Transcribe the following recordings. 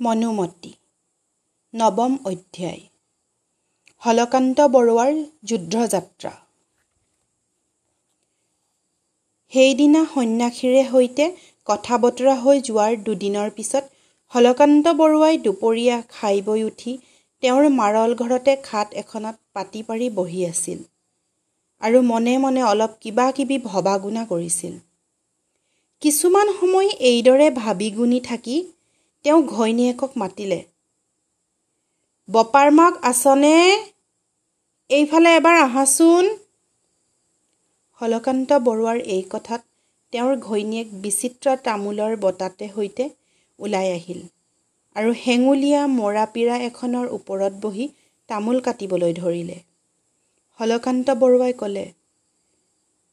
মনুমতী। নৱম অধ্যায়। হলকান্ত বৰুৱাৰ যুদ্ধযাত্ৰা। সেইদিনা সন্যাসীৰে সৈতে কথা বতৰা হৈ যোৱাৰ দুদিনৰ পিছত হলকান্ত বৰুৱাই দুপৰীয়া খাই বৈ উঠি তেওঁৰ মাৰল ঘৰতে খাট এখনত পাতি পাৰি বহি আছিল আৰু মনে মনে অলপ কিবা কিবি ভবা গুণা কৰিছিল। কিছুমান সময় এইদৰে ভাবি গুণি থাকি তেওঁ ঘৈণীয়েকক মাতিলে। বপাৰ মাক আছনে? এইফালে এবাৰ আহাচোন। হলকান্ত বৰুৱাৰ এই কথাত তেওঁৰ ঘৈণীয়েক বিচিত্ৰ তামোলৰ বতাতে সৈতে ওলাই আহিল আৰু হেঙুলীয়া মৰাপীৰা এখনৰ ওপৰত বহি তামোল কাটিবলৈ ধৰিলে। হলকান্ত বৰুৱাই ক'লে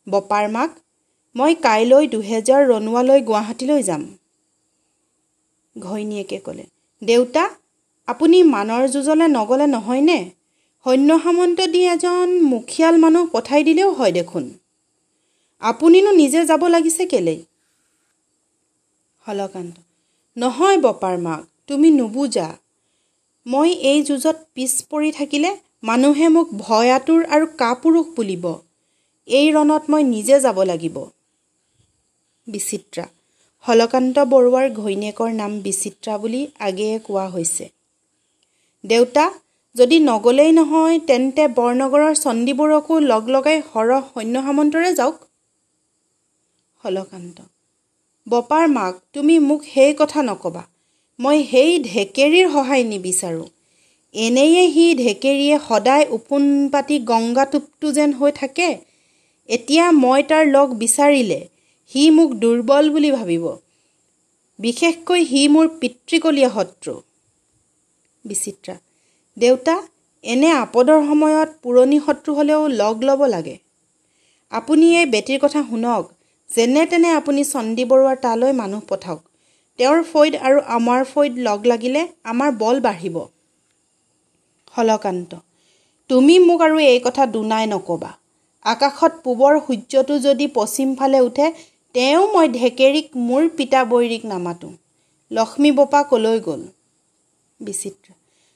বপাৰ মাক মই কাইলৈ দুহেজাৰ ৰণুৱালৈ গুৱাহাটীলৈ যাম। ঘৈণীয়েকে ক'লে দেউতা আপুনি মানৰ যুঁজলে নগ'লে নহয়নে? সৈন্য সামন্ত দি এজন মুখিয়াল মানুহ পঠাই দিলেও হয় দেখোন। আপুনিনো নিজে যাব লাগিছে কেলেই? হলকান্ত নহয় বপাৰ মাক তুমি নুবুজা। মই এই যুঁজত পিছ পৰি থাকিলে মানুহে মোক ভয়াতুৰ আৰু কাপুৰুষ বুলিব। এই ৰণত মই নিজে যাব লাগিব। বিচিত্ৰা হলকান্ত বৰুৱাৰ ঘৈণীয়েকৰ নাম বিচিত্ৰা বুলি আগেয়ে কোৱা হৈছে। দেউতা যদি নগ'লেই নহয় তেন্তে বৰনগৰৰ চণ্ডীবোৰকো লগ লগাই সৰহ সৈন্য সামন্তৰে যাওক। হলকান্ত বপাৰ মাক তুমি মোক সেই কথা নক'বা। মই সেই ঢেকেৰীৰ সহায় নিবিচাৰোঁ। এনেয়ে সি ঢেকেৰীয়ে সদায় ওফোন পাতি গংগাটোপটো যেন হৈ থাকে। এতিয়া মই তাৰ লগ বিচাৰিলে। সি মোক দুৰ্বল বুলি ভাবিব। বিশেষকৈ সি মোৰ পিতৃকলীয়া শত্ৰু। বিচিত্ৰা দেউতা এনে আপদৰ সময়ত পুৰণি শত্ৰু হ'লেও লগ ল'ব লাগে। আপুনি এই বেটীৰ কথা শুনক যেনে তেনে আপুনি চণ্ডী বৰুৱাৰ তালৈ মানুহ পঠাওক। তেওঁৰ ফৈদ আৰু আমাৰ ফৈদ লগ লাগিলে আমাৰ বল বাঢ়িব। হলকান্ত তুমি মোক আৰু এই কথা দুনাই নক'বা। আকাশত পূবৰ সূৰ্যটো যদি পশ্চিম ফালে উঠে তেওঁ মই ঢেকেৰীক মোৰ পিতা বৈৰীক নামাতোঁ। লক্ষ্মী বপা কলৈ গ'ল? বিচিত্ৰ।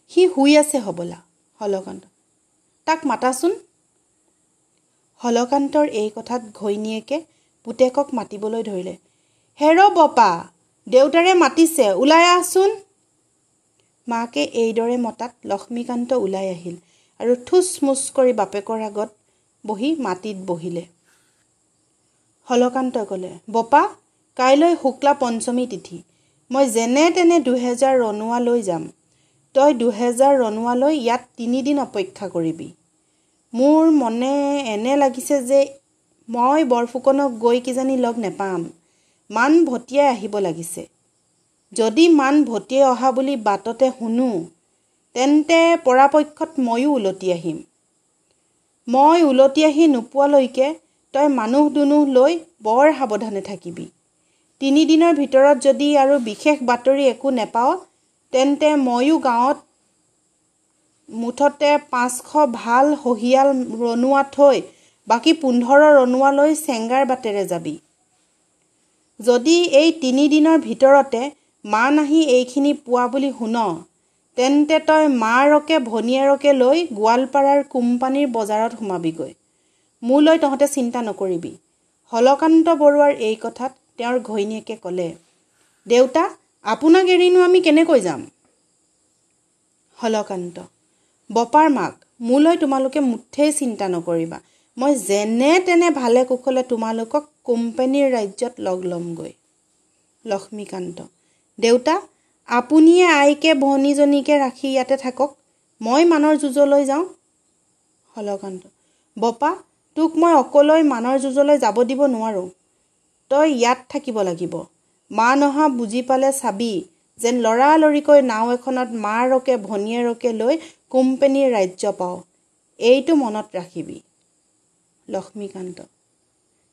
সি শুই আছে হবলা হলকান্ত। তাক মাতাচোন। হলকান্তৰ এই কথাত ঘৈণীয়েকে পুতেকক মাতিবলৈ ধৰিলে। হেৰ বপা দেউতাৰে মাতিছে ওলাই আহচোন। মাকে এইদৰে মতাত লক্ষ্মীকান্ত ওলাই আহিল আৰু থুচ মুচ কৰি বাপেকৰ আগত বহি মাটিত বহিলে। হলকান্তই ক'লে বপা কাইলৈ শুক্লা পঞ্চমী তিথি। মই যেনে তেনে দুহেজাৰ ৰণুৱা লৈ যাম। তই দুহেজাৰ ৰণুৱালৈ ইয়াত তিনিদিন অপেক্ষা কৰিবি। মোৰ মনে এনে লাগিছে যে মই বৰফুকনক গৈ কিজানি লগ নেপাম। মান ভটিয়াই আহিব লাগিছে। যদি মান ভটিয়াই অহা বুলি বাটতে শুনো তেন্তে পৰাপক্ষত ময়ো ওলটি আহিম। মই ওলটি আহি নোপোৱালৈকে তই মানুহ দুনুহ লৈ বৰ সাৱধানে থাকিবি। তিনিদিনৰ ভিতৰত যদি আৰু বিশেষ বাতৰি একো নেপাওঁ তেন্তে ময়ো গাঁৱত মুঠতে পাঁচশ ভাল সহিয়াল ৰণুৱা থৈ বাকী পোন্ধৰ ৰণুৱালৈ চেংগাৰ বাটেৰে যাবি। যদি এই তিনিদিনৰ ভিতৰতে মান আহি এইখিনি পোৱা বুলি শুন তেন্তে তই মাৰকে ভনীয়েৰকে লৈ গোৱালপাৰাৰ কোম্পানীৰ বজাৰত সোমাবিগৈ। মোলৈ তহঁতে চিন্তা নকৰিবি। হলকান্ত বৰুৱাৰ এই কথাত তেওঁৰ ঘৈণীয়েকে ক'লে দেউতা আপোনাক এৰিনো আমি কেনেকৈ যাম? হলকান্ত বপাৰ মাক মোলৈ তোমালোকে মুঠেই চিন্তা নকৰিবা। মই যেনে তেনে ভালে কুশলে তোমালোকক কোম্পানীৰ ৰাজ্যত লগ ল'মগৈ। লক্ষ্মীকান্ত দেউতা আপুনিয়ে আইকে ভনীজনীকে ৰাখি ইয়াতে থাকক। মই মানৰ যুঁজলৈ যাওঁ। হলকান্ত বপা তোক মই অকলৈ মানৰ যুঁজলৈ যাব দিব নোৱাৰোঁ। তই ইয়াত থাকিব লাগিব। মা নহা বুজি পালে চাবি যেন লৰালৰিকৈ নাও এখনত মাৰকে ভনীয়েৰকে লৈ কোম্পেনীৰ ৰাজ্য পাওঁ। এইটো মনত ৰাখিবি। লক্ষ্মীকান্ত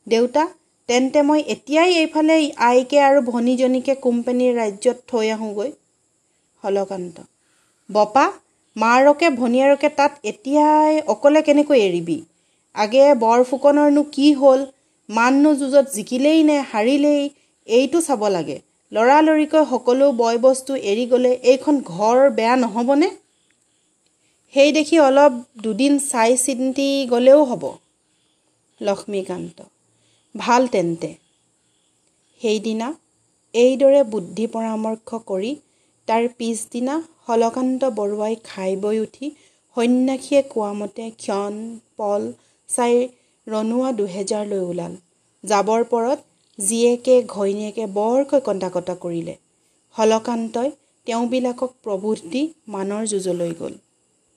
দেউতা তেন্তে মই এতিয়াই এইফালে আইকে আৰু ভনীজনীকে কোম্পেনীৰ ৰাজ্যত থৈ আহোঁগৈ। হলকান্ত বপা মাৰকে ভনীয়েৰকে তাত এতিয়াই অকলে কেনেকৈ এৰিবি? আগে বৰ ফুকনৰনো কি হ'ল? মাননো যুঁজত জিকিলেই নে হাৰিলেই? এইটো চাব লাগে। লৰালৰিকৈ সকলো বয় বস্তু এৰি গ'লে এইখন ঘৰ বেয়া নহ'বনে? সেই দেখি অলপ দুদিন চাই চিন্তি গ'লেও হ'ব। লক্ষ্মীকান্ত ভাল তেন্তে। সেইদিনা এইদৰে বুদ্ধি পৰামৰ্শ কৰি তাৰ পিছদিনা হলকান্ত বৰুৱাই খাই বৈ উঠি সন্যাসীয়ে কোৱামতে ক্ষণ পল চাই ৰণুৱা দুহেজাৰলৈ ওলাল। যাবৰ পৰত জীয়েকে ঘৈণীয়েকে বৰকৈ কন্দা কটা কৰিলে। হলকান্তই তেওঁবিলাকক প্ৰবোধ দি মানৰ যুঁজলৈ গ'ল।